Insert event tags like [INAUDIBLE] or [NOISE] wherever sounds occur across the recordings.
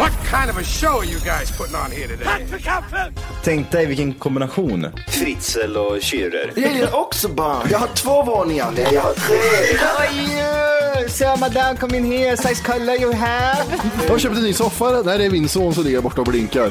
What kind of a show are you guys putting on here today? Tänk dig vilken kombination. Fritzl och Schürrer. Jag gillar också barn. Jag har två våningar. Nej, jag har tre. So madame, come in here. Size color you have. Jag har köpt en ny soffa. Nej, det är min son som ligger borta och blinkar.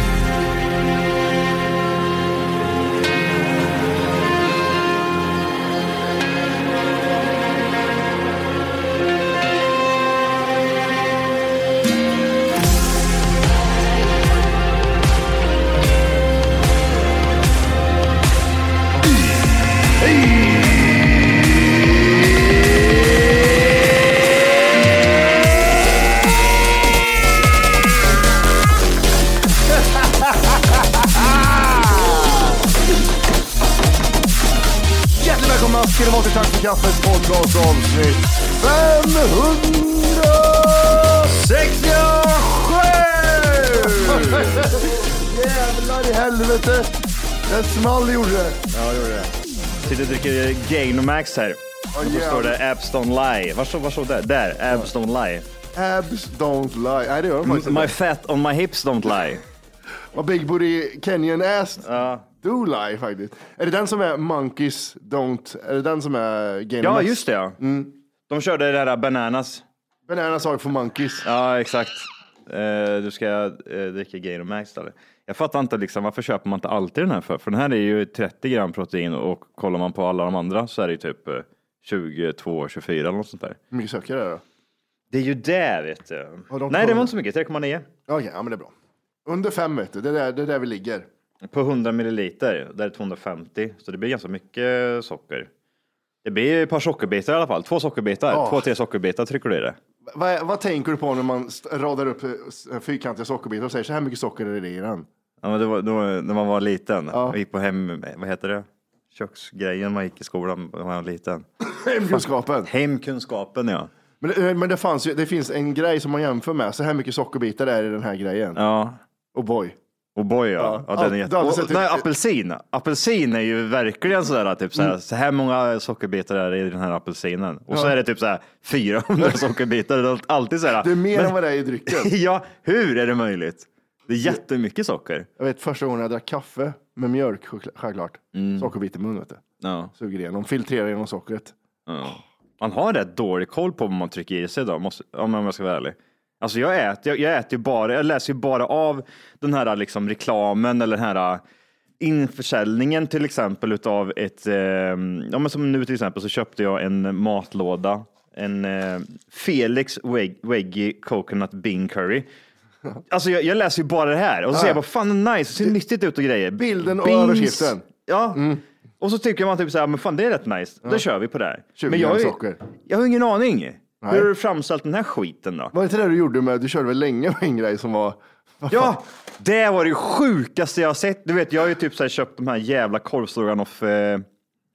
Kaffet podcast avsnitt 567! Jävlar i helvete! Det small gjorde det. Ja, det gjorde det. Sitter och dricker Gainomax här. Och då står det Abs don't lie. Var stod, var stod det? Där, Abs don't lie. Abs don't lie. Nej, det gör de faktiskt My inte. fat on my hips don't lie. Vad Big Booty Kenyan ass do lie faktiskt. Är det den som är Monkeys don't? Är det den som är Game Ja, just det ja. De körde det där Bananas. Banana sak för Monkeys. Ja, exakt. Eh, du ska uh, dricka Gainomax eller? Jag fattar inte liksom, varför köper man inte alltid den här för? För den här är ju 30 gram protein och kollar man på alla de andra så är det ju typ eh, 22, 24 eller något sånt där. Hur mycket söker det då? Det är ju det vet du. De Nej, det var inte så mycket, 3,9. Okej, ja men det är bra. Under fem vet du, det är där, det är där vi ligger. På 100 milliliter, där är 250, så det blir ganska mycket socker. Det blir ett par sockerbitar i alla fall. Två sockerbitar, Ja. två, tre sockerbitar trycker du i det. Vad, vad tänker du på när man st- radar upp eh, fyrkantiga sockerbitar och säger så här mycket socker är det i den? Ja, men det var, då, när man var liten, och gick på hem, vad heter det? Köksgrejen man gick i skolan när man var liten. [LAUGHS] Hemkunskapen. Hemkunskapen ja. Men, det- men det, fanns ju, det finns en grej som man jämför med. Så här mycket sockerbitar är i den här grejen. Ja. Och boy. Och boy ja. Ja. den är jätte... och, nej, apelsin. Apelsin är ju verkligen sådär, typ såhär, så här många sockerbitar är det i den här apelsinen. Och så är det typ såhär 400 [LAUGHS] sockerbitar. Det är alltid såhär. Det är mer men- än vad det är i drycken. [LAUGHS] ja, hur är det möjligt? Det är jättemycket socker. Jag vet första gången jag drack kaffe med mjölk, själv- självklart. Mm. Sockerbit i mun vet du. Ja. Suger igenom, filtrerar igenom sockret. Ja. Man har rätt dålig koll på vad man trycker i sig idag, måste, om jag ska vara ärlig. Alltså jag äter, jag, jag äter ju bara, jag läser ju bara av den här liksom reklamen eller den här införsäljningen till exempel utav ett, eh, ja men som nu till exempel så köpte jag en matlåda, en eh, Felix Weg- Veggie Coconut Bean Curry. Alltså jag, jag läser ju bara det här och så Ja. ser jag bara fan nice, det ser nyttigt ut och grejer. Bilden och Beans- överskriften. Ja, Och så tycker man typ så här, men fan det är rätt nice, då kör vi på det här. 20 Men jag, gram socker. jag har ingen aning. Nej. Hur har du framställt den här skiten då? Var det inte det du gjorde med, du körde väl länge med en grej som var... Ja, det var det sjukaste jag har sett. Du vet, jag har ju typ så här köpt de här jävla korvstroganoff, eh,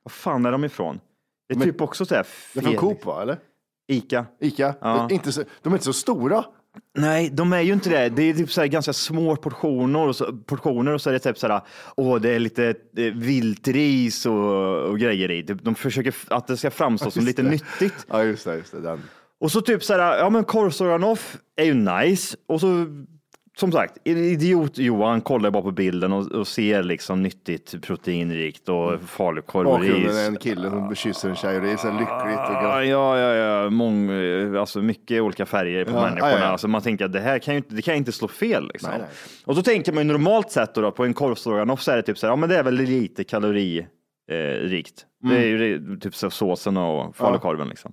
vad fan är de ifrån? Det är Men- typ också så här Det är från Coop va, eller? Ica. Ica? Ja. Inte så, de är inte så stora. Nej, de är ju inte det. Det är typ så här ganska små portioner och så, portioner och så är det typ så här, åh, det är lite eh, viltris och, och grejer i. Typ, De försöker att det ska framstå som lite det. nyttigt. Ja, just det. Just det den. Och så typ så här, ja men korvstroganoff är ju nice. Och så som sagt, idiot Johan kollar bara på bilden och, och ser liksom nyttigt, proteinrikt och falukorv och Bakgrunden ris. är en kille som kysser en tjej och det är så lyckligt. Och Ja, ja, ja, ja. Mång, eh, alltså mycket olika färger på Ja, människorna. ja, ja. Alltså man tänker att det här kan ju inte, det kan ju inte slå fel. Liksom. Nej, nej. Och så tänker man ju normalt sett då, då, på en korvstroganoff så är det typ så här, ja men det är väl lite kaloririkt. Eh, rikt. Det är ju det- typ så såsen och falukorven liksom.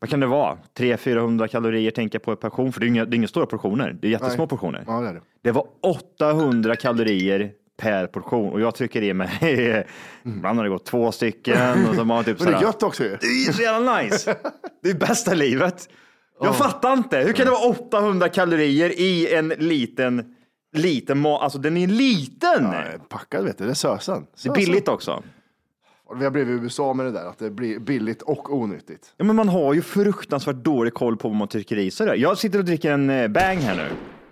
Vad kan det vara? 300-400 kalorier tänker jag på per portion, för det är inga, det är inga stora portioner. Det är jättesmå Nej. portioner. Ja, det är det. Det var 800 kalorier per portion och jag trycker i mig, [LAUGHS] ibland har det gått två stycken och så man typ Men det är gött också ju. det är så jävla nice. Det är bästa livet. Jag fattar inte. Hur kan det vara 800 kalorier i en liten, liten mat? Alltså den är liten. Ja, packad vet du, det är sösen. Det är billigt också. Vi har blivit i USA med det där, att det blir billigt och onyttigt. Ja, men man har ju fruktansvärt dålig koll på vad man trycker i sig. där. Jag sitter och dricker en eh, bang här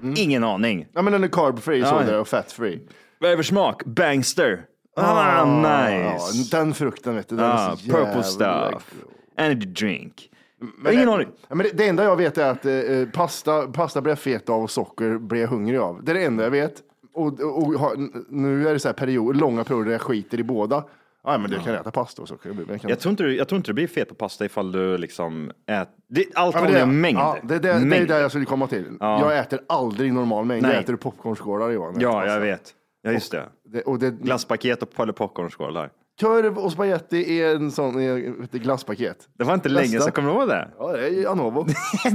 nu. Ingen aning. Ja, men den är carb free Ja, så ja. och fat free. Vad är det för smak? Bangster. Ah, nice. Ja, den frukten vet du, den Ah, är så jävla purple stuff. Energy drink. Men Ingen aning. Ja, men det, det enda jag vet är att eh, pasta, pasta blir jag fet av och socker blir jag hungrig av. Det är det enda jag vet. Och, och, och ha- nu är det så här period, långa perioder där jag skiter i båda. Ja, men du kan äta pasta och socker. Men kan... Jag tror, inte jag tror inte du blir fet på pasta ifall du liksom äter. Det, allt Ja, det, mängd. Ja, det, det, det är mängd. det jag skulle komma till. Ja. Jag äter aldrig normal mängd. Nej. Jag äter popcornskålar Johan. Jag Ja, pasta. jag vet. Ja, just det. Det, och det, Glasspaket och popcornskålar. Korv och spagetti är en sån ett glasspaket. Det var inte Bästa. länge sedan, kommer du ihåg det? Ja, det är Anovo.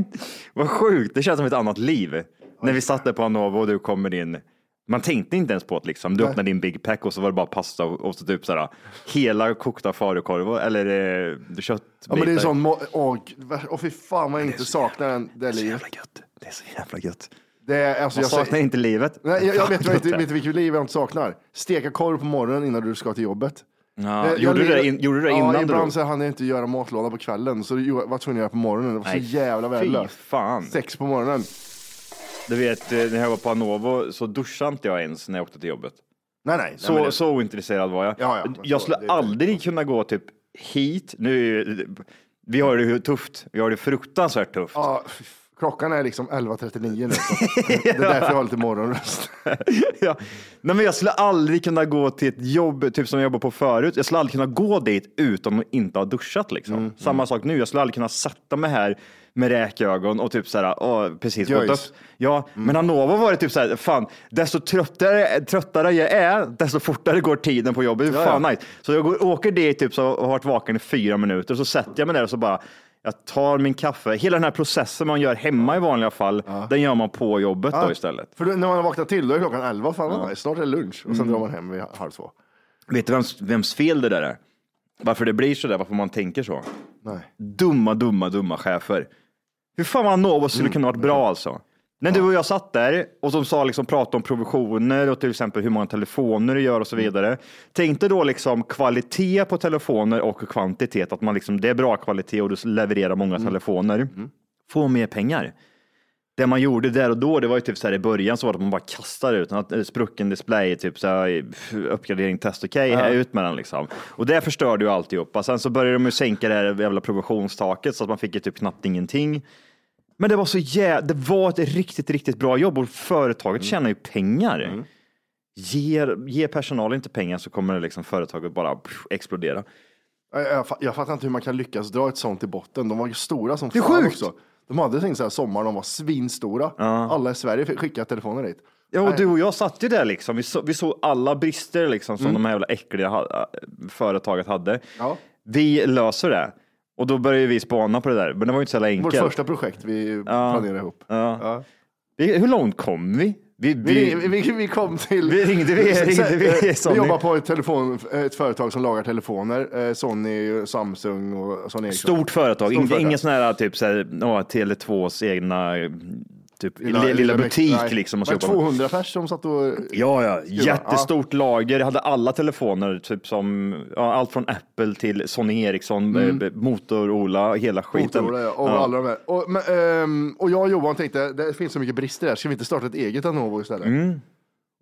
[LAUGHS] Vad sjukt, det känns som ett annat liv. När vi satt där på Anovo och du kommer in. Man tänkte inte ens på det liksom. Du Nej. öppnade din Big Pack och så var det bara pasta och, och så typ sådär hela kokta falukorv eller eh, köttbitar. Ja, men det är sån, åh, åh fy fan vad jag inte saknar den, det är så livet. jävla gött. Det är så jävla gött. Det är, alltså, Man jag, saknar inte livet. Nej, jag, jag vet, vet [LAUGHS] du vilket liv jag inte saknar? Steka korv på morgonen innan du ska till jobbet. Ja, Jag- gjorde, jag- du det, in, gjorde du det ja, innan du ibland så hann jag inte göra matlåda på kvällen, så det var tvungen att göra på morgonen. Det var så Nej, jävla värdelöst. Sex på morgonen. Du vet, eh, när jag var på Anovo så duschade inte jag ens när jag åkte till jobbet. Nej, nej. Så, nej, det- så ointresserad var jag. Ja, ja, jag skulle det aldrig kunna gå typ hit. Nu, vi har det tufft. Vi har det fruktansvärt tufft. Ja, klockan är liksom 11.39 nu. Så [LAUGHS] det är därför jag har lite morgonröst. [LAUGHS] ja. Nej, men jag skulle aldrig kunna gå till ett jobb, typ som jag jobbade på förut. Jag skulle aldrig kunna gå dit utan att inte ha duschat. Liksom. Mm, Samma sak nu. Jag skulle aldrig kunna sätta mig här med räkögon och typ såhär, åh, precis Göjs. upp. Ja, men Hannover var det typ såhär, fan, desto tröttare, tröttare jag är, desto fortare går tiden på jobbet. Ja, fan ja. nice. Så jag går, åker dit typ så och har varit vaken i fyra minuter, så sätter jag mig där och så bara, jag tar min kaffe. Hela den här processen man gör hemma i vanliga fall, den gör man på jobbet då istället. För när man har vaknat till då är klockan 11, fan vad nice. snart är det lunch. Och sen Mm. drar man hem vid halv två. Vet du vems, vems fel det där är? Varför det blir så där, varför man tänker så? Nej. Dumma, dumma, dumma chefer. Hur fan var Novo skulle kunna varit bra alltså? När du och jag satt där och de sa liksom prata om provisioner och till exempel hur många telefoner du gör och så vidare. Tänk dig då liksom kvalitet på telefoner och kvantitet, att man liksom, det är bra kvalitet och du levererar många telefoner. Få mer pengar. Det man gjorde där och då, det var ju typ så här i början så var det att man bara kastade ut en eh, sprucken display, typ så här, uppgradering test okej, ut med den liksom. Och det förstörde ju alltihopa. Sen så började de ju sänka det här jävla provisionstaket så att man fick ju typ knappt ingenting. Men det var så jä... det var ett riktigt, riktigt bra jobb och företaget tjänar ju pengar. Ge, ge personalen inte pengar så kommer det liksom företaget bara explodera. Jag, jag, jag fattar inte hur man kan lyckas dra ett sånt i botten. De var ju stora som Det är fan sjukt. också. De hade tänkt så här sommar, de var svinstora. Alla i Sverige fick skicka telefoner dit. Ja, och du och jag satt ju där liksom. Vi, så, vi såg alla brister liksom som de här jävla äckliga ha, företaget hade. Ja. Vi löser det. Och då började vi spana på det där. Men det var ju inte så jävla Vårt enkelt. första projekt vi planerade ihop. Ja. Ja. Vi, hur långt kom vi? Vi, Vi, vi, vi, vi kom till... Vi ringde, vi [LAUGHS] ringde, vi- vi, Sony. jobbar på ett, telefon, ett företag som lagar telefoner. Eh, Sony, Samsung och Sony Ericsson. stort företag, Stort Ingen- företag. ingen sån här typ så här, åh, Tele2s egna typ, lilla, Lilla- butik nej. liksom. Och Var det så jobbar med. 200 pers som satt och... Ja, ja, Skruva. jättestort lager. Jag hade alla telefoner, typ som ja, allt från Apple till Sony Ericsson, mm. Motor-Ola, hela skiten. Motorola, ja, och Ja. alla de här. Och, men, ehm, och jag och Johan tänkte, det finns så mycket brister här, ska vi inte starta ett eget Anovo istället? Mm.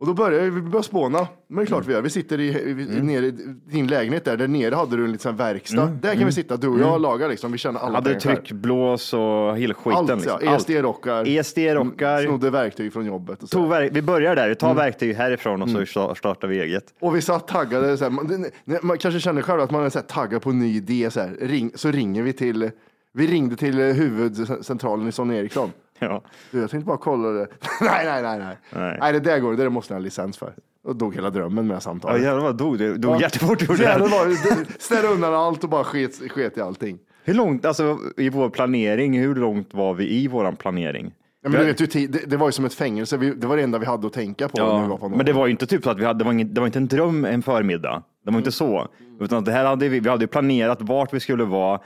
Och då började vi började spåna. Men det är klart vi gör. Vi sitter i, i, Mm. nere i din lägenhet där. Där nere hade du en liten verkstad. Där kan vi sitta, du och jag och laga liksom. Vi känner alla Mm. Hade själv. tryckblås och hela skiten. Allt, liksom. ja. ESD-rockar. ESD-rockar. Snodde verktyg från jobbet. Och, så. Tog vi börjar där, vi Mm. tar verktyg härifrån och så sta- startar vi eget. och vi satt taggade. Så här, man, man kanske känner själv att man är så här, taggad på en ny idé. Så, här, ring, så ringer vi till vi ringde till huvudcentralen i Sony Ericsson. Ja. Du, jag tänkte bara kolla det. [LAUGHS] nej, nej, nej, nej. Nej. Nej, det där går det där måste jag ha licens för. Och dog hela drömmen med Ja samtalet. jävlar vad dog det. Dog Ja. jättefort det. det. Ställ undan allt och bara sket, sket i allting. Hur långt, alltså i vår planering, hur långt var vi i våran planering? Ja, men du vet, ju, det, det var ju som ett fängelse. Vi, det var det enda vi hade att tänka på när vi var på men det var ju inte typ så att vi hade, det var, ingen, det var inte en dröm en förmiddag. Det var inte så. Utan det här hade vi, vi hade planerat vart vi skulle vara,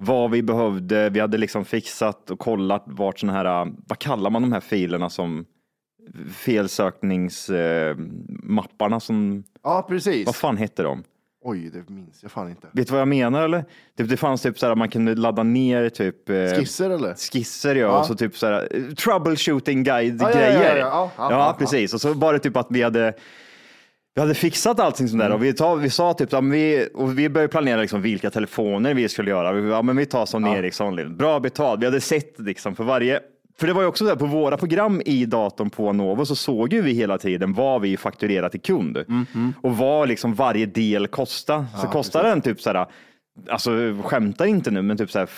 vad vi behövde. Vi hade liksom fixat och kollat vart sådana här, vad kallar man de här filerna som felsökningsmapparna som, Ja, precis. vad fan hette de? Oj, det minns jag fan inte. Vet du vad jag menar eller? Typ, det fanns typ så här, man kunde ladda ner typ eh, Skisser eller? skisser ja, Ja. och så typ så här, eh, troubleshooting guide Ja, ja, ja, grejer. ja, ja, ja, ja, precis. Och så var det typ att vi hade vi hade fixat allting sånt där och vi, tar, vi sa typ, ja, vi, och vi började planera liksom vilka telefoner vi skulle göra. Vi, ja, men vi tar som Ericsson, bra betalt. Vi hade sett liksom för varje, för det var ju också så här, på våra program i datorn på Novo så såg ju vi hela tiden vad vi fakturerar till kund. Och vad liksom varje del kostar. Så kostar den typ så här, alltså skämtar inte nu, men typ så här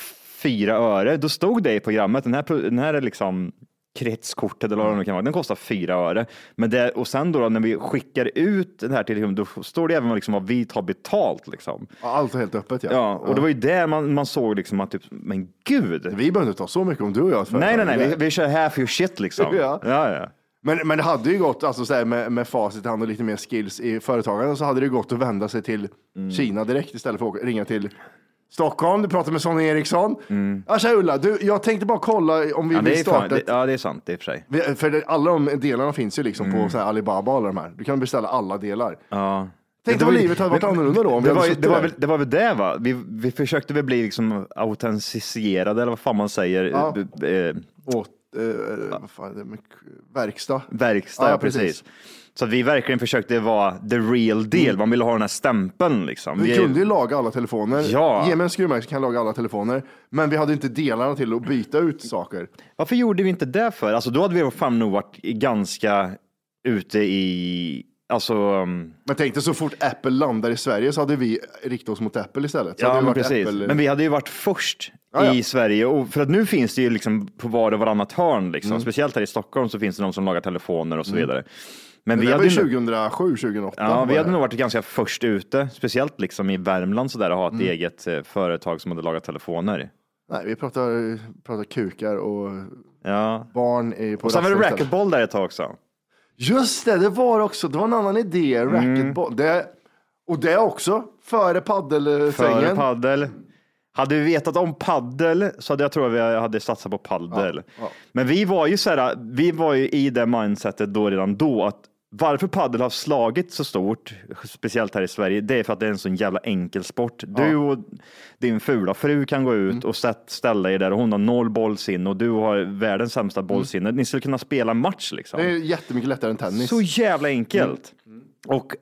fyra öre, då stod det i programmet, den här, den här är liksom kretskortet eller vad det kan vara, den kostar fyra öre. Men det, och sen då, då när vi skickar ut det här till då står det även liksom vad vi tar betalt. Liksom. Allt är helt öppet ja. Ja, och det var ju där man, man såg liksom att typ, men gud. Vi behöver inte ta så mycket om du och jag. Nej, nej, nej, vi, vi kör half your shit liksom. [LAUGHS] Ja. ja, ja. Men, men det hade ju gått, alltså så här, med, med facit i hand och lite mer skills i företagen, så hade det gått att vända sig till Mm. Kina direkt istället för att åka- ringa till Stockholm. Du pratar med Sonny Eriksson. Ja, tja Ulla, du, jag tänkte bara kolla om vi Mm. Ja, det vill fan, starta det, ja, det är sant i och för sig. Vi- För det, alla de delarna finns ju liksom Mm. på så här Alibaba alla de här. Du kan beställa alla delar. Ja. Tänk Det dig vad livet hade varit annorlunda då om det var, det, var väl, det var väl det va? Vi, vi försökte väl bli liksom autenticiserade eller vad fan man säger. Ja. Eh, Åt, eh, vad fan är det verkstad. verkstad, Ja, ja, precis. Så att vi verkligen försökte vara the real deal. Man ville ha den här stämpeln liksom. Vi Vi- kunde ju laga alla telefoner. Ja. Ge mig en skruvmejsel så kan jag laga alla telefoner. Men vi hade inte delarna till att byta ut saker. Varför gjorde vi inte det för? Alltså då hade vi fan nog varit ganska ute i, alltså, um, Men tänk dig så fort Apple landar i Sverige så hade vi riktat oss mot Apple istället. Så ja hade men varit precis. Apple- Men vi hade ju varit först I Sverige. Och för att nu finns det ju liksom på var och varannat hörn, liksom. Mm. speciellt här i Stockholm så finns det de som lagar telefoner och så vidare. Men Men vi det var hade, ju ju- 2007, 2008. Ja, vi hade det. nog varit ganska först ute, speciellt liksom i Värmland så där att ha ett Mm. eget eh, företag som hade lagat telefoner. Nej, vi pratar, pratar kukar och Ja. barn i, på Och sen var det racquetboll där ett tag också. Just det, det var också. Det var en annan idé. Mm. Racquetboll. Det, och det också. Före paddelsvängen. Före paddel. Hade vi vetat om paddel så hade jag tror att vi hade satsat på paddel. Ja, ja. Men vi var ju så här, vi var ju i det mindsetet då redan då att varför paddel har slagit så stort, speciellt här i Sverige, det är för att det är en sån jävla enkel sport. Du och din fula fru kan gå ut och sätt, ställa er där och hon har noll bollsinne och du har världens sämsta bollsinne. Ni skulle kunna spela match liksom. Det är jättemycket lättare än tennis. Så jävla enkelt. Och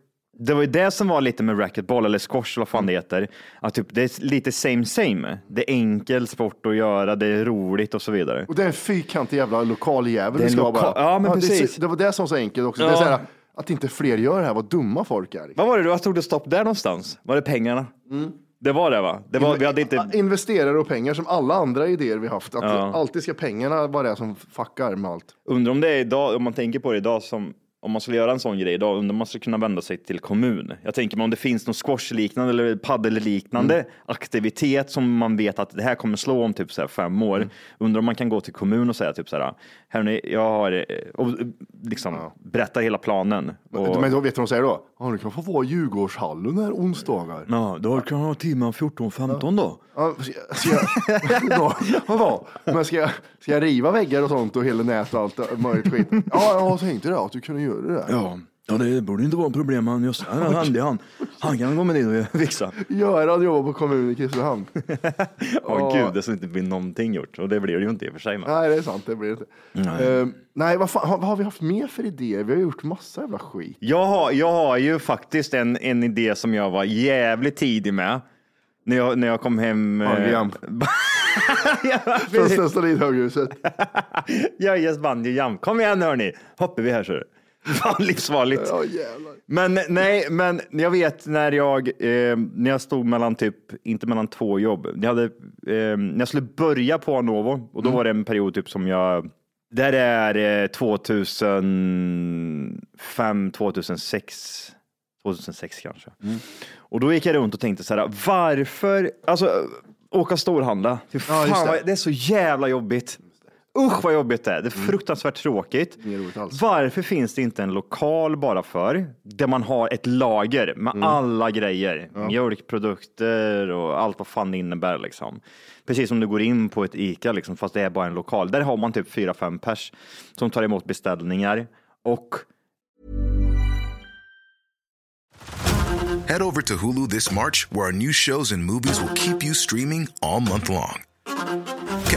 det var ju det som var lite med racquetboll eller squash, vad fan det heter. Att typ, det är lite same same. Det är enkel sport att göra, det är roligt och så vidare. Och det är en fyrkantig jävla lokal jävel Det är vi ska lokal- bara. ja, men är precis. det var det som var så enkelt också. Det är Ja. så här, att inte fler gör det här, vad dumma folk är. Vad var det du tog det stopp där någonstans? Var det pengarna? Det var det va? Det var, vi hade inte... Investerare och pengar som alla andra idéer vi haft. Att Ja. alltid ska pengarna vara det som fuckar med allt. Undrar om det är idag, om man tänker på det idag som om man skulle göra en sån grej då, undrar om man skulle kunna vända sig till kommun. Jag tänker mig om det finns någon squashliknande eller paddelliknande Mm. aktivitet som man vet att det här kommer slå om typ så fem år. Mm. Undrar om man kan gå till kommun och säga typ så här, hörni, jag har, eh, och liksom berätta hela planen. Och, Men då vet du vad de säger då? Ja, du kan få vara i Djurgårdshallen här onsdagar. ja, då kan jag ha timmen 14-15 då. Ja, ska, jag, då, [LAUGHS] vadå? Men ska jag, ska jag riva väggar och sånt och hela nät och allt möjligt skit? Ja, jag tänkte det, att du kunde göra det. Ja, ja det borde inte vara ett problem. Han, just, han är handig han. Han kan gå med dit och fixa. Göran jobbar på kommunen i Kristinehamn. [LAUGHS] Åh gud, det ska inte bli någonting gjort. Och det blir det ju inte i och för sig. Men. Nej, det är sant. Det blir det inte. Nej. Eh, nej, vad, fan, har, vad har vi haft mer för idéer? Vi har gjort massa jävla skit. Jag, har, jag har ju faktiskt en, en idé som jag var jävligt tidig med. När jag, när jag kom hem. eh, Bungyjump. Från Stenstallin höghuset. [LAUGHS] Jag är bungyjump. Kom igen hörni, hoppar vi här så. [LAUGHS] Fan livsfarligt. Jävlar. Men nej, men jag vet när jag, eh, när jag stod mellan typ, inte mellan två jobb. Jag hade, eh, när jag skulle börja på Anovo och då var det en period typ som jag, där är eh, 2005, 2006, 2006 kanske. Och då gick jag runt och tänkte så här, varför, alltså åka storhandla, Fy fan, det. det är så jävla jobbigt. Usch vad jobbigt det är. Det är fruktansvärt tråkigt. Roligt alls. Varför finns det inte en lokal bara för där man har ett lager med alla grejer? Mjölkprodukter och allt vad fan det innebär liksom. Precis som du går in på ett ICA liksom, fast det är bara en lokal. Där har man typ fyra fem pers som tar emot beställningar och Head over to Hulu this March, where our new shows and movies will keep you streaming all month long.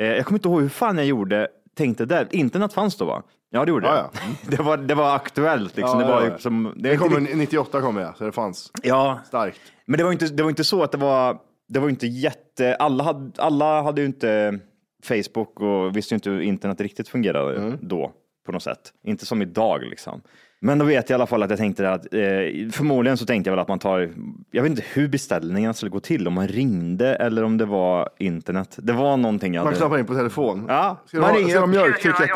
Eh, jag kommer inte ihåg hur fan jag gjorde, tänkte där. Internet fanns då va? Ja det gjorde Ja, det. [LAUGHS] Det, var, det var aktuellt liksom. Ja, det var ja, ju ja. som, Det är kom inte en- 98 kom jag, så det fanns Ja, starkt. men det var inte, det var inte så att det var, det var inte jätte, alla hade, alla hade ju inte Facebook och visste ju inte hur internet riktigt fungerade Mm. då på något sätt. Inte som idag liksom. Men då vet jag i alla fall att jag tänkte att eh, förmodligen så tänkte jag väl att man tar, jag vet inte hur beställningen skulle gå till, om man ringde eller om det var internet. Det var någonting jag Man hade. knappar in på telefon. Ja, Ska du man ha, ringer ska du ha mjölktryck Tjena,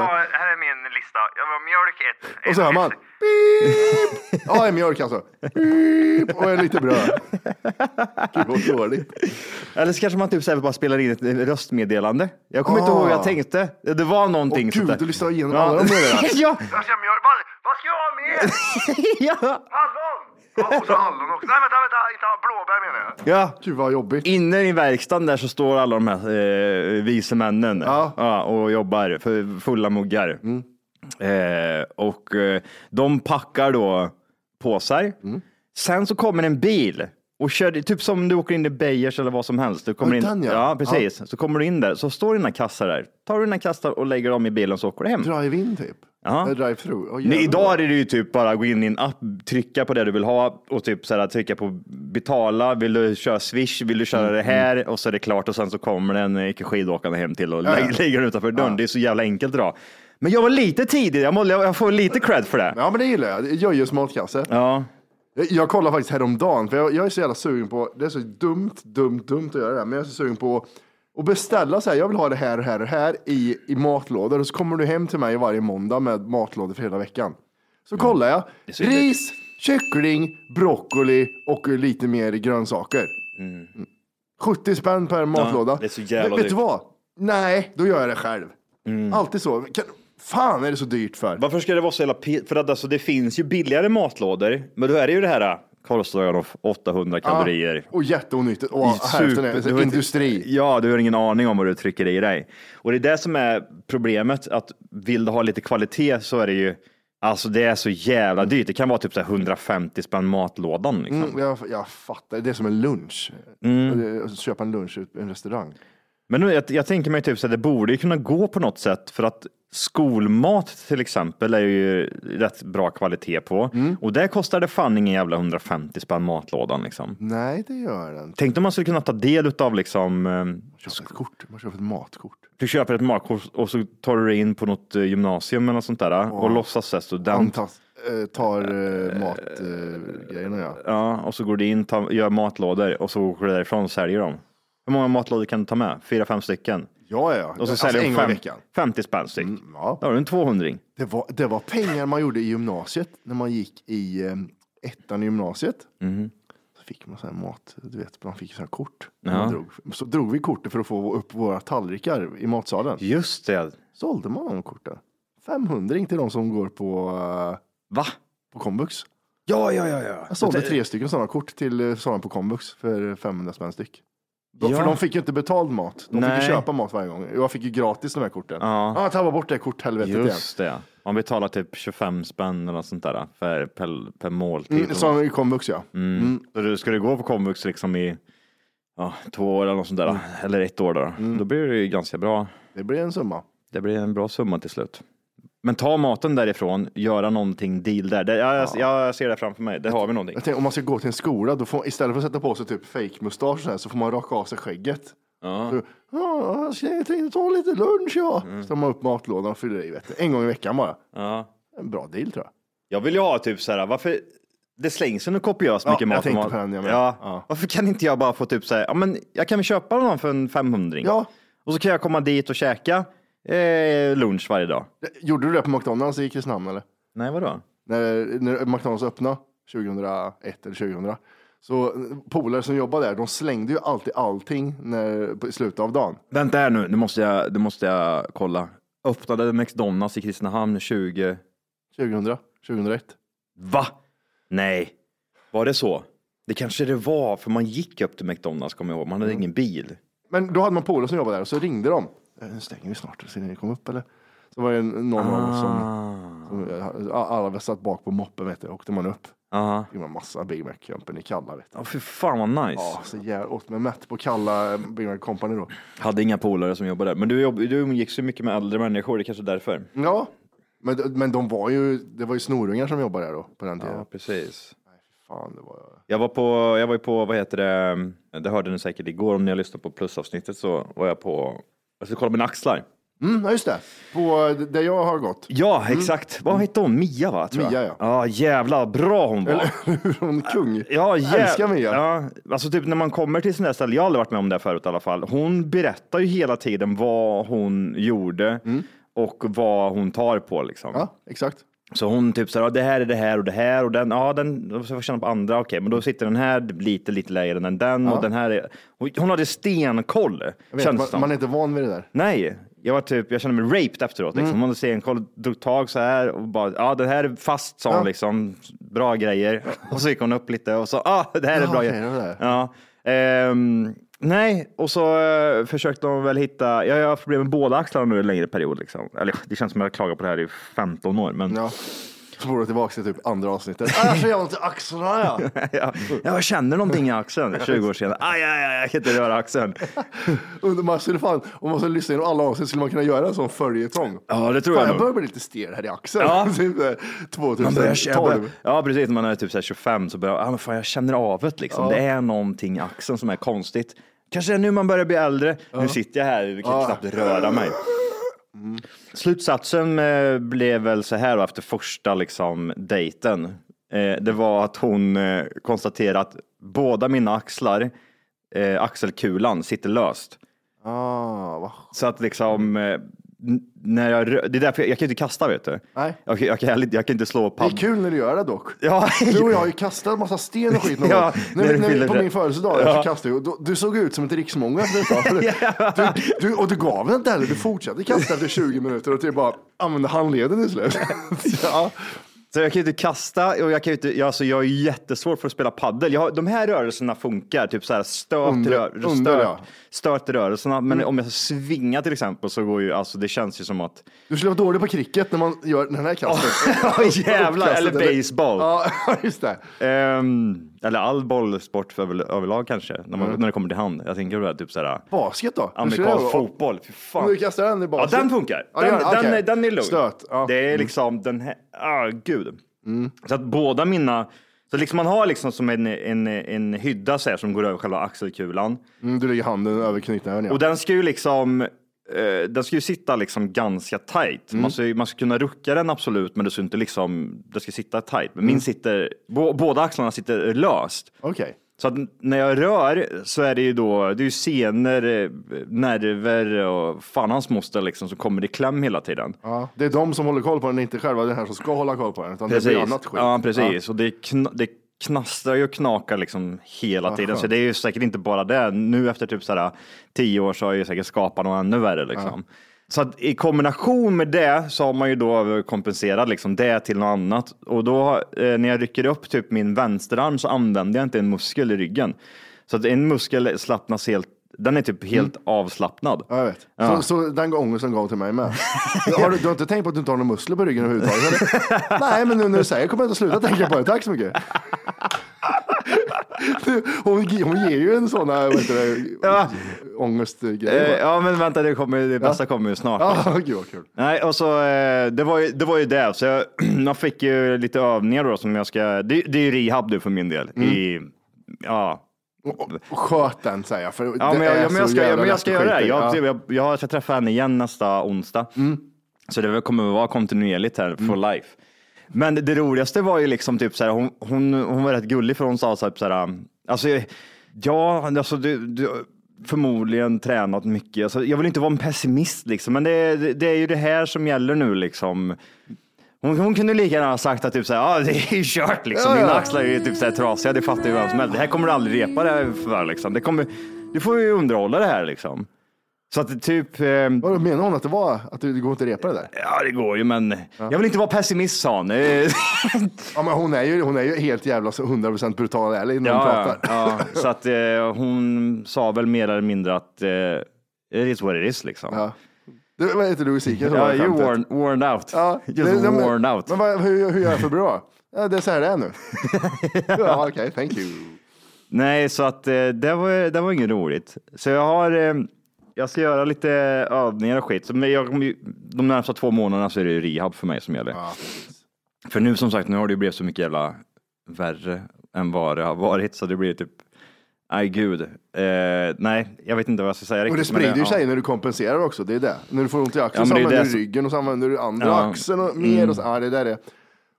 ja, är lista. Jag vill ha mjölk ett. Och så hör man. Beep! [LAUGHS] Ja, en mjölk alltså. Beep! Och en lite bröd. Gud vad dåligt. Eller så kanske man typ så här bara spelar in ett röstmeddelande. Jag kommer inte Ah. ihåg hur jag tänkte. Det var någonting Åh sånt gud, där. du lyssnar igenom Ja. alla de meddelandena. [LAUGHS] ja. Jag ska mjölk. Vad, vad ska jag ha mer? [LAUGHS] ja. Hallon! Ja, och så hallon också. Nej, vänta, vänta. Inte blåbär menar jag. Ja. Gud vad jobbigt. Inne i verkstaden där så står alla de här eh, vise männen Ja. och jobbar för fulla muggar. Eh, och eh, de packar då påsar. Sen så kommer en bil och kör, typ som du åker in i Beijers eller vad som helst. Du kommer Ja, in, ja. ja, precis. Så kommer du in där, så står dina kassar där. Tar du dina kassar och lägger dem i bilen så åker du hem. Drive-in typ. Ja. Drive-through. Åh, Nej, idag är det ju typ bara gå in i en app, trycka på det du vill ha och typ så här, trycka på betala. Vill du köra swish? Vill du köra Mm, det här? Och så är det klart och sen så kommer den eh, skidåkande hem till och Ja, ja. lä- lägger den utanför dörren. Det är så jävla enkelt idag. Men jag var lite tidig. Jag, må, jag får lite cred för det. Ja men det gillar jag. Jöjes matkasse. Ja. Jag, jag kollade faktiskt häromdagen, för jag, jag är så jävla sugen på, det är så dumt, dumt, dumt att göra det här, men jag är så sugen på att beställa så här, jag vill ha det här, här, här i, i matlådor och så kommer du hem till mig varje måndag med matlådor för hela veckan. Så kollar jag, ris, kyckling, broccoli och lite mer grönsaker. 70 spänn per matlåda. det är så jävla vet, vet du vad? Nej, då gör jag det själv. Alltid så. Kan, fan är det så dyrt för? Varför ska det vara så jävla För att alltså, det finns ju billigare matlådor, men då är det ju det här korvstroganoff 800 kalorier. Och jätteonyttigt. Och hälften är du har inte- industri. Ja, du har ingen aning om vad du trycker i dig. Och det är det som är problemet, att vill du ha lite kvalitet så är det ju, alltså det är så jävla dyrt. Det kan vara typ så här 150 spänn matlådan. Liksom. Mm, jag, jag fattar, det är som en lunch. Mm. Köpa en lunch i en restaurang. Men nu, jag, jag tänker mig typ så att det borde kunna gå på något sätt för att skolmat till exempel är ju rätt bra kvalitet på Mm. och där kostar det fan ingen jävla 150 spänn matlådan liksom. Nej, det gör den. Tänk om man skulle kunna ta del av liksom, eh, Köpa ett kort. Man köper ett matkort. du köper ett matkort och så tar du dig in på något eh, gymnasium eller något sånt där och låtsas vara student. Antas, tar uh, matgrejerna ja. Ja, och så går du in, tar, gör matlådor och så åker du därifrån och säljer dem. Hur många matlådor kan du ta med? Fyra, fem stycken? Ja, ja. Och så Alltså, säljer i fem, veckan. 50 spänn styck. ja. Då har du en 200 Det var, det var pengar man gjorde i gymnasiet när man gick i eh, ettan i gymnasiet. Mhm. Så fick man så här mat, du vet, man fick så här kort. Ja. Drog. Så drog vi kortet för att få upp våra tallrikar i matsalen. Just det. Sålde man de korten. 500 till de som går på, eh, Va? på komvux. Ja, ja, ja. ja. Jag sålde tre stycken sådana kort till eh, sådana på komvux för 500 spänn styck. De, Ja. För de fick ju inte betald mat. De Nej. fick ju köpa mat varje gång. Jag fick ju gratis de här korten. Ja. Jag tappade bort det korthelvetet igen. Just det. Man betalar typ 25 spänn eller något sånt där för, per, per måltid. Mm, som i komvux ja. Mm. Så du, ska du gå på komvux liksom i ja, två år eller något sånt där, Mm. eller ett år då, då blir det ju ganska bra. Det blir en summa. Det blir en bra summa till slut. Men ta maten därifrån, göra någonting deal där. Det, jag, jag ser det framför mig, det har vi någonting. Jag tänker, om man ska gå till en skola, då får, istället för att sätta på sig typ fake mustasch så, här, så får man raka av sig skägget. Ja. Så, ja, jag jag tänkte ta lite lunch ja. Mm. Så tar man upp matlådan och fyller i vet du. en gång i veckan bara. Ja. En bra deal tror jag. Jag vill ju ha typ så här, varför det slängs ju kopiöst Ja, mycket jag mat. tänkte mat. på den, jag ja. Ja. Varför kan inte jag bara få typ så här, ja men jag kan väl köpa någon för en 500 Ja. Och så kan jag komma dit och käka eh, lunch varje dag. Gjorde du det på McDonalds i Kristinehamn eller? Nej, vadå? När, när McDonalds öppnade 2001 eller 2000. Så eh, polare som jobbade där, de slängde ju alltid allting när, på, i slutet av dagen. Vänta här nu, nu måste jag, nu måste jag kolla. Öppnade McDonalds i Kristinehamn 20... 2000, 2001. Va? Nej, var det så? Det kanske det var, för man gick upp till McDonalds, kommer jag ihåg. Man hade ingen bil. Men då hade man polare som jobbade där och så ringde de. "Eh, Nu stänger vi snart, ser ni kom upp eller? Så var det någon av oss som, Ah. som alla var satt bak på moppen vet du, åkte man upp. Ja. Fick man massa Big Mac-campen i Kalla vet du. Ja, fy fan vad nice. Ja, så jävla åt mig mätt på Kalla eh, Big Mac Company då. Hade inga polare som jobbade där. Men du, jobb, du umgicks så mycket med äldre människor, det är kanske är därför. Ja, men, men de var ju, det var ju snorungar som jobbade där då på den tiden. Ja, precis. Fan, det var... Jag var på, jag var ju på, vad heter det, det hörde ni säkert igår om ni har lyssnat på plusavsnittet så var jag på, jag ska kolla mina axlar. Mm, ja, just det. På där jag har gått. Ja, exakt. Vad hette hon? Mia va? Tror jag. Mia, ja. Ja, jävla bra hon var. Eller hon är kung. Ja, Jag älskar Mia. Ja, alltså typ när man kommer till sådana här ställen, jag har aldrig varit med om det förut i alla fall. Hon berättar ju hela tiden vad hon gjorde och vad hon tar på liksom. Ja, exakt. Så hon typ så här, ja, det här är det här och det här och den, ja den, då ska jag få känna på andra, okej, men då sitter den här lite, lite lägre än den och den här är, hon- hon hade stenkoll. Jag vet, känns man, som. man är inte van vid det där. Nej, jag var typ, jag kände mig raped efteråt. Liksom. Mm. Hon hade stenkoll, drog tag så här och bara, ja det här är fast sa hon Ja. liksom, bra grejer. Och så gick hon upp lite och så, ja ah, det här är Ja, bra okej, grejer. det var det. Ja. Ehm, nej, och så eh, försökte de väl hitta, jag har haft problem med båda axlarna nu en längre period. Liksom. Eller det känns som att jag har klagat på det här i 15 år. Men Ja. Får du tillbaka till typ andra avsnittet. Ah, jag jävla ont i axlarna [LAUGHS] ja. ja, jag känner någonting i axeln [LAUGHS] 20 år senare. Aj, aj, aj, jag kan inte röra axeln. [LAUGHS] Man skulle fan, om man skulle lyssna igenom alla avsnitt skulle man kunna göra en sån följetong. Ja, det tror Fan, jag jag börjar bli lite stel här i axeln. Ja. typ eh, Man börjar, jag 2012. börjar, ja precis, när man är typ så här 25 så börjar ah, men fan, jag känner av det liksom. Ja. Det är någonting i axeln som är konstigt. Kanske är nu man börjar bli äldre. Nu sitter jag här och kan Ja. knappt röra mig. Slutsatsen eh, blev väl så här efter första liksom, dejten. Eh, det var att hon eh, konstaterade att båda mina axlar, eh, axelkulan, sitter löst. Ah? Så att liksom, när jag, rö- det är därför jag, jag kan inte kasta vet du. Nej. Jag, jag, kan, jag kan inte slå Det är padd. kul när du gör det dock. Ja. Du och jag har ju kastat massa sten och skit någon [LAUGHS] Ja, gång. när när, du när, på min födelsedag Ja. så kastade jag. då- Du såg ut som ett riksmånga ett. För du, [LAUGHS] du, du, och du gav den inte heller. Du fortsatte kasta efter 20 minuter och typ bara använde handleden i slut. [LAUGHS] ja. Så jag kan ju inte kasta och jag kan ju inte, jag, alltså jag är jättesvårt för att spela paddel. Jag har, de här rörelserna funkar, typ så här stöt, Under- rör, under, stöt, ja. stötrörelserna. Men Mm. om jag svingar till exempel så går ju, alltså det känns ju som att, Du skulle vara dålig på cricket när man gör den här kastet. [LAUGHS] Ja, jävlar, Uppkastet, eller baseball. Ja, [LAUGHS] just det. Ehm, eller all bollsport över, överlag kanske, när, man, Mm. när det kommer till hand. Jag tänker på typ sådär, Basket då? Amerikansk fotboll. Fy fan. Om du kastar den i Ja, basket? den funkar. Ja, Den, gör det. den, Okej. är, den är lugn. Stöt. Ja. Det är Mm. liksom den här, ah gud. Så att båda mina, så liksom man har liksom som en, en, en hydda så här, som går över själva axelkulan. Mm, du lägger handen över knytnäven ja. Och den ska ju liksom, eh, den ska ju sitta liksom ganska tight. Mm. Man, ska, man ska kunna rucka den absolut, men det ska inte liksom, det ska sitta tight. Men Mm. min sitter, bå, båda axlarna sitter löst. Okej. Så att när jag rör så är det ju då, det är ju senor, eh, nerver och fan hans moster liksom som kommer i kläm hela tiden. Ja, det är de som håller koll på den, inte själva den här som ska hålla koll på den. Utan det Precis. blir annat skit. Ja, precis. Och det, det knastrar ju och knakar liksom hela Ja, tiden. Så det är ju säkert inte bara det. Nu efter typ sådär tio år så har jag ju säkert skapat något ännu värre liksom. Så att i kombination med det så har man ju då kompenserat liksom det till något annat. Och då eh, när jag rycker upp typ min vänsterarm så använder jag inte en muskel i ryggen. Så att en muskel slappnas helt, den är typ helt avslappnad. Ja, jag vet. Ja. Så, så den som gav till mig med. [LAUGHS] Har du, du har inte tänkt på att du inte har några muskler på ryggen överhuvudtaget? [LAUGHS] Nej, men nu när du säger det kommer jag inte sluta tänka på det. Tack så mycket. [LAUGHS] Du, Hon, hon ger ju en sån här, heter det, Ja. ångestgrej. Eh, ja men vänta, det, kommer, det bästa kommer ju snart. Ja, gud vad kul. Nej, och så, eh, det, var ju, det var ju det. Så jag, [CLEARS THROAT] jag fick ju lite övningar då som jag ska, det, det är ju rehab nu för min del. Mm. I, ja. Sköt den säger jag. För Ja, det men, jag, är men jag så ska, jävla men jag ska göra det. Jag, Ja. Mm. jag, jag ska träffa henne igen nästa onsdag. Så det kommer att vara kontinuerligt här for life. Men det, roligaste var ju liksom typ så här, hon, hon, hon var rätt gullig för hon sa så här, så här alltså, ja, alltså du, du förmodligen tränat mycket. Alltså, jag vill inte vara en pessimist liksom, men det, det, det är ju det här som gäller nu liksom. Hon, hon kunde lika gärna ha sagt att typ så här, ah, det är ju kört liksom. Ja, ja. Mina axlar är ju typ så här trasiga, det fattar ju vem som helst. Det här kommer du aldrig repa det här för liksom. Det kommer, du får ju underhålla det här liksom. Så att det typ, eh, Vad menar hon att det var? Att det går inte att repa det där? ja det går ju men jag vill inte vara pessimist sa hon. [LAUGHS] Ja, men hon är ju, hon är ju helt jävla så 100% brutal ärlig när hon Ja, ja, pratar. ja. Så att eh, hon sa väl mer eller mindre att eh, it is what it is liksom. Ja. Du, vad heter Louis CK? Ja, you worn, worn out. Ja, Just det- det- worn out. Men vad, hur, hur gör jag för bra? Ja, det är så här det är nu. [LAUGHS] ja, okej, thank you. Nej, så att eh, det var, det var inget roligt. Så jag har, eh, jag ska göra lite övningar och skit. Så, men jag, de närmsta två månaderna så är det rehab för mig som gäller. Ja. För nu som sagt, nu har det ju blivit så mycket jävla värre än vad det har varit. Så det blir typ, nej gud. Eh, nej, jag vet inte vad jag ska säga Och det riktigt, sprider ju ja. sig när du kompenserar också. Det är det. När du får ont i axeln Ja, så använder du ryggen och så använder du andra Ja. axeln och mer. Mm. Och så, ja, det där är.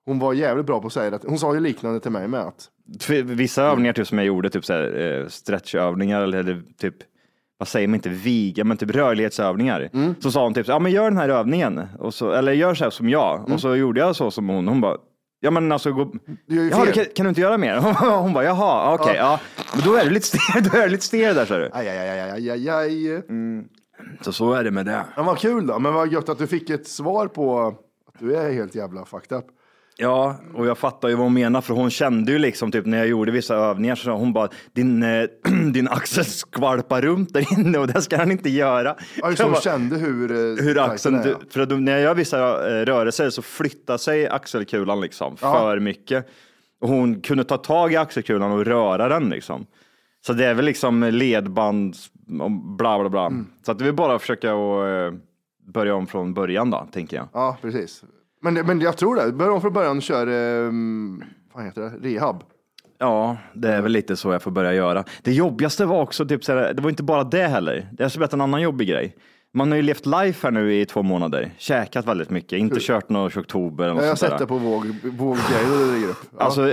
Hon var jävligt bra på att säga det. Hon sa ju liknande till mig med att Vissa övningar typ, som jag gjorde, typ så här, eh, stretchövningar eller, typ, vad säger man inte, viga, men typ rörlighetsövningar. Mm. Så sa hon typ, ja men gör den här övningen, och så, eller gör så här som jag. Mm. Och så gjorde jag så som hon. Hon bara, ja men alltså, gå, ja, fel. kan, kan du inte göra mer? [LAUGHS] Hon bara, jaha, okej, ja. Men då är du lite stel, [LAUGHS] då är du lite stel där, ser du. aj, aj, aj, aj, aj, aj. Så så är det med det. Men vad kul då. Men vad gött att du fick ett svar på att du är helt jävla fucked up. Ja, och jag fattar ju vad hon menar, för hon kände ju liksom typ när jag gjorde vissa övningar så hon bara, din, eh, [CLEARS THROAT] din axel skvalpar runt där inne och det ska han inte göra. Ja, Jag hon bara, kände hur, eh, hur axeln, är, ja. för att när jag gör vissa eh, rörelser så flyttar sig axelkulan liksom Ja. för mycket. Och hon kunde ta tag i axelkulan och röra den liksom. Så det är väl liksom ledband och bla bla bla. Mm. Så att är bara försöka och, eh, börja om från början då, tänker jag. Ja, precis. Men, men jag tror det. Börja om från början och kör, ehm, vad heter det, rehab. Ja, det är väl lite så jag får börja göra. Det jobbigaste var också, typ, såhär, det var inte bara det heller. Jag ska berätta en annan jobbig grej. Man har ju levt life här nu i två månader, käkat väldigt mycket, inte kört något oktober. Eller Jag har sett det på våg, våggrejer det ligger upp. Ja. Alltså,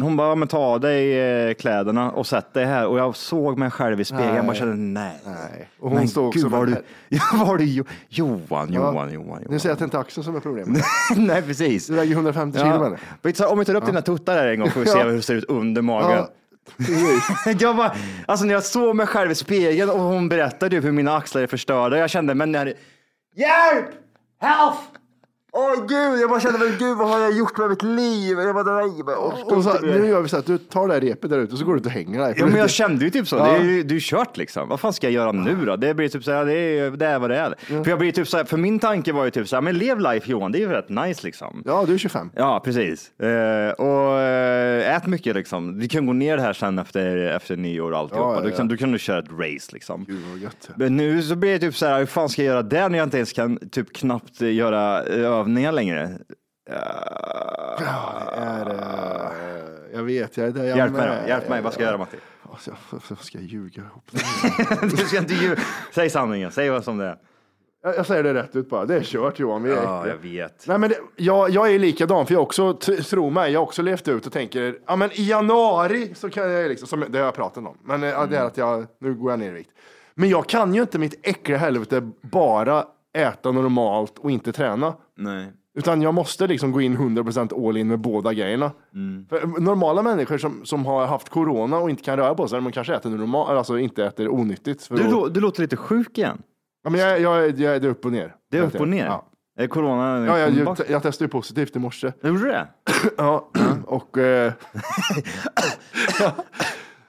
hon bara, ja, men ta av dig eh, kläderna och sätt dig här. Och jag såg mig själv i spegeln, jag bara kände nej. Nej. Och hon Men stod också gud, var med du, [LAUGHS] ja, var du Jo- Johan, Johan, Ja. Johan, Johan. Nu säger jag att det inte är axeln som är problemet. [LAUGHS] nej, precis. Du väger 150 kilo. Men så, Om vi tar upp dina tuttar här en gång får vi se Ja. hur det ser ut under magen. Ja. [LAUGHS] Jag bara, alltså när jag såg mig själv i spegeln och hon berättade typ hur mina axlar är förstörda, jag kände, men när, hjälp! Help! Åh gud, jag bara kände, men gud vad har jag gjort med mitt liv? Jag bara, nej, jag orkar Och så, inte mer. nu gör vi så att du tar det här repet där ute och så går du ut och hänger där. Ja, men jag kände ju typ så. Ja. Det är ju det är ju kört liksom. Vad fan ska jag göra nu då? Det blir typ så här, det är, det är vad det är. För jag blir typ så här, för min tanke var ju typ så här, men lev life Johan, det är ju rätt nice liksom. Ja, du är 25. Ja, precis. Eh, och eh, ät mycket liksom. Du kan gå ner här sen efter, efter nyår och alltihopa. Ja, ja, Du, kan, ja. du kan du köra ett race liksom. Gud vad gött. Men nu så blir det typ så här, hur fan ska jag göra det när jag inte ens kan typ knappt göra övningar längre? Ja, det är, eh, jag vet, jag är där jag Hjälp mig då, hjälp mig. Vad ska jag göra Matti? Alltså, ska jag ljuga ihop det? [LAUGHS] du ska inte ljuga. Säg sanningen, säg vad som det är. jag, jag säger det rätt ut bara. Det är kört Johan. Vi är Ja, jag vet. Nej, men det, jag, jag är likadan, för jag också, t- tro mig, jag har också levt ut och tänker, ja men i januari så kan jag liksom, som, det har jag pratat om, men eh, det är att jag, nu går jag ner i vikt. Men jag kan ju inte mitt äckliga helvete bara äta normalt och inte träna. Nej. Utan jag måste liksom gå in 100% all in med båda grejerna. För normala människor som, som har haft corona och inte kan röra på sig, de kanske äter normalt, alltså inte äter onyttigt. För Du, lå- du låter lite sjuk igen. ja, men jag, jag, jag, jag är upp och ner. Det är upp och ner. Ja. Är corona Ja, jag, jag, jag testade ju positivt i morse. Gjorde du det? [CLEARS THROAT] Ja, och... Eh, [LAUGHS] [CLEARS THROAT] [CLEARS THROAT]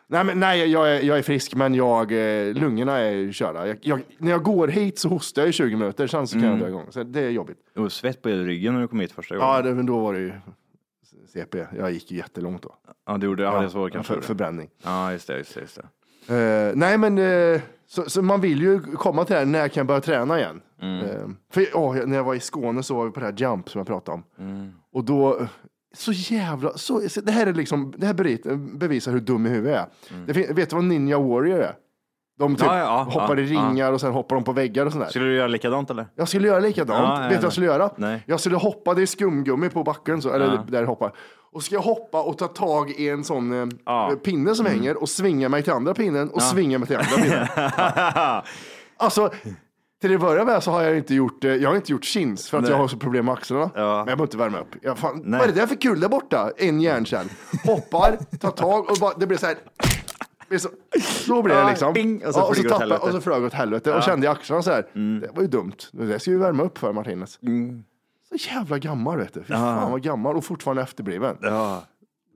nej, men, nej jag, är, jag är frisk, men jag, eh, lungorna är körda. Jag, jag, när jag går hit så hostar jag i 20 minuter, sen så kan Mm. jag dra igång. Så det är jobbigt. Du var svett på ryggen när du kom hit första gången. Ja, det, men då var det ju CP. Jag gick ju jättelångt då. Ja, du gjorde det. Ja, det kanske. för, förbränning. Ja, just det. Just det, just det. Eh, nej, men eh, så, så man vill ju komma till det här, när kan jag börja träna igen? Mm. Eh, för jag- när jag var i Skåne så var vi på det här Jump som jag pratade om. Mm. Och då, så jävla, så, det här är liksom, det här bevisar hur dum i huvudet jag är. Det fin- vet du vad Ninja Warrior är? De typ Mm. Ja, ja, hoppar ja, i ringar och sen hoppar de på väggar och sånt där. Skulle du göra likadant eller? Jag skulle göra likadant. Vet du vad jag skulle göra? Nej. Jag skulle hoppa, det är skumgummi på backen, så, eller där jag hoppar. Och ska jag hoppa och ta tag i en sån eh, pinne som hänger och svinga mig till andra pinnen och svinga mig till andra pinnen. [LAUGHS] Alltså, till det börja med så har jag inte gjort, eh, jag har inte gjort chins för att Nej. jag har så problem med axlarna. Ja. Men jag behöver inte värma upp. Jag, fan, vad är det där för kul där borta? En hjärncell. Hoppar, tar tag och bara, det blir så här. Så, så blir det Ja, liksom. ping, och så Ja, och, så tappade, och så flög jag åt helvete och kände i axlarna så här. Det var ju dumt. Det ska vi värma upp för Martinez. Så jävla gammal vet du. Fy fan vad gammal och fortfarande efterbliven. Ja.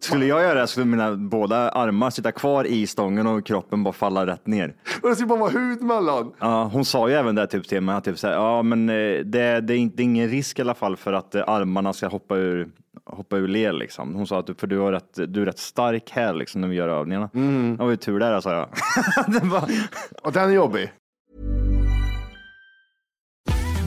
Skulle jag göra det skulle mina båda armar sitta kvar i stången och kroppen bara falla rätt ner. Och det ska bara vara hud mellan. Ja, hon sa ju även det typ till mig, typ så här, ja men eh, det, det, är inte, det är ingen risk i alla fall för att eh, armarna ska hoppa ur, hoppa ur led liksom. Hon sa att för du, har rätt, du är rätt stark här liksom när vi gör övningarna. Mm. Det var ju tur där sa jag. [LAUGHS] det var, Och den är jobbig.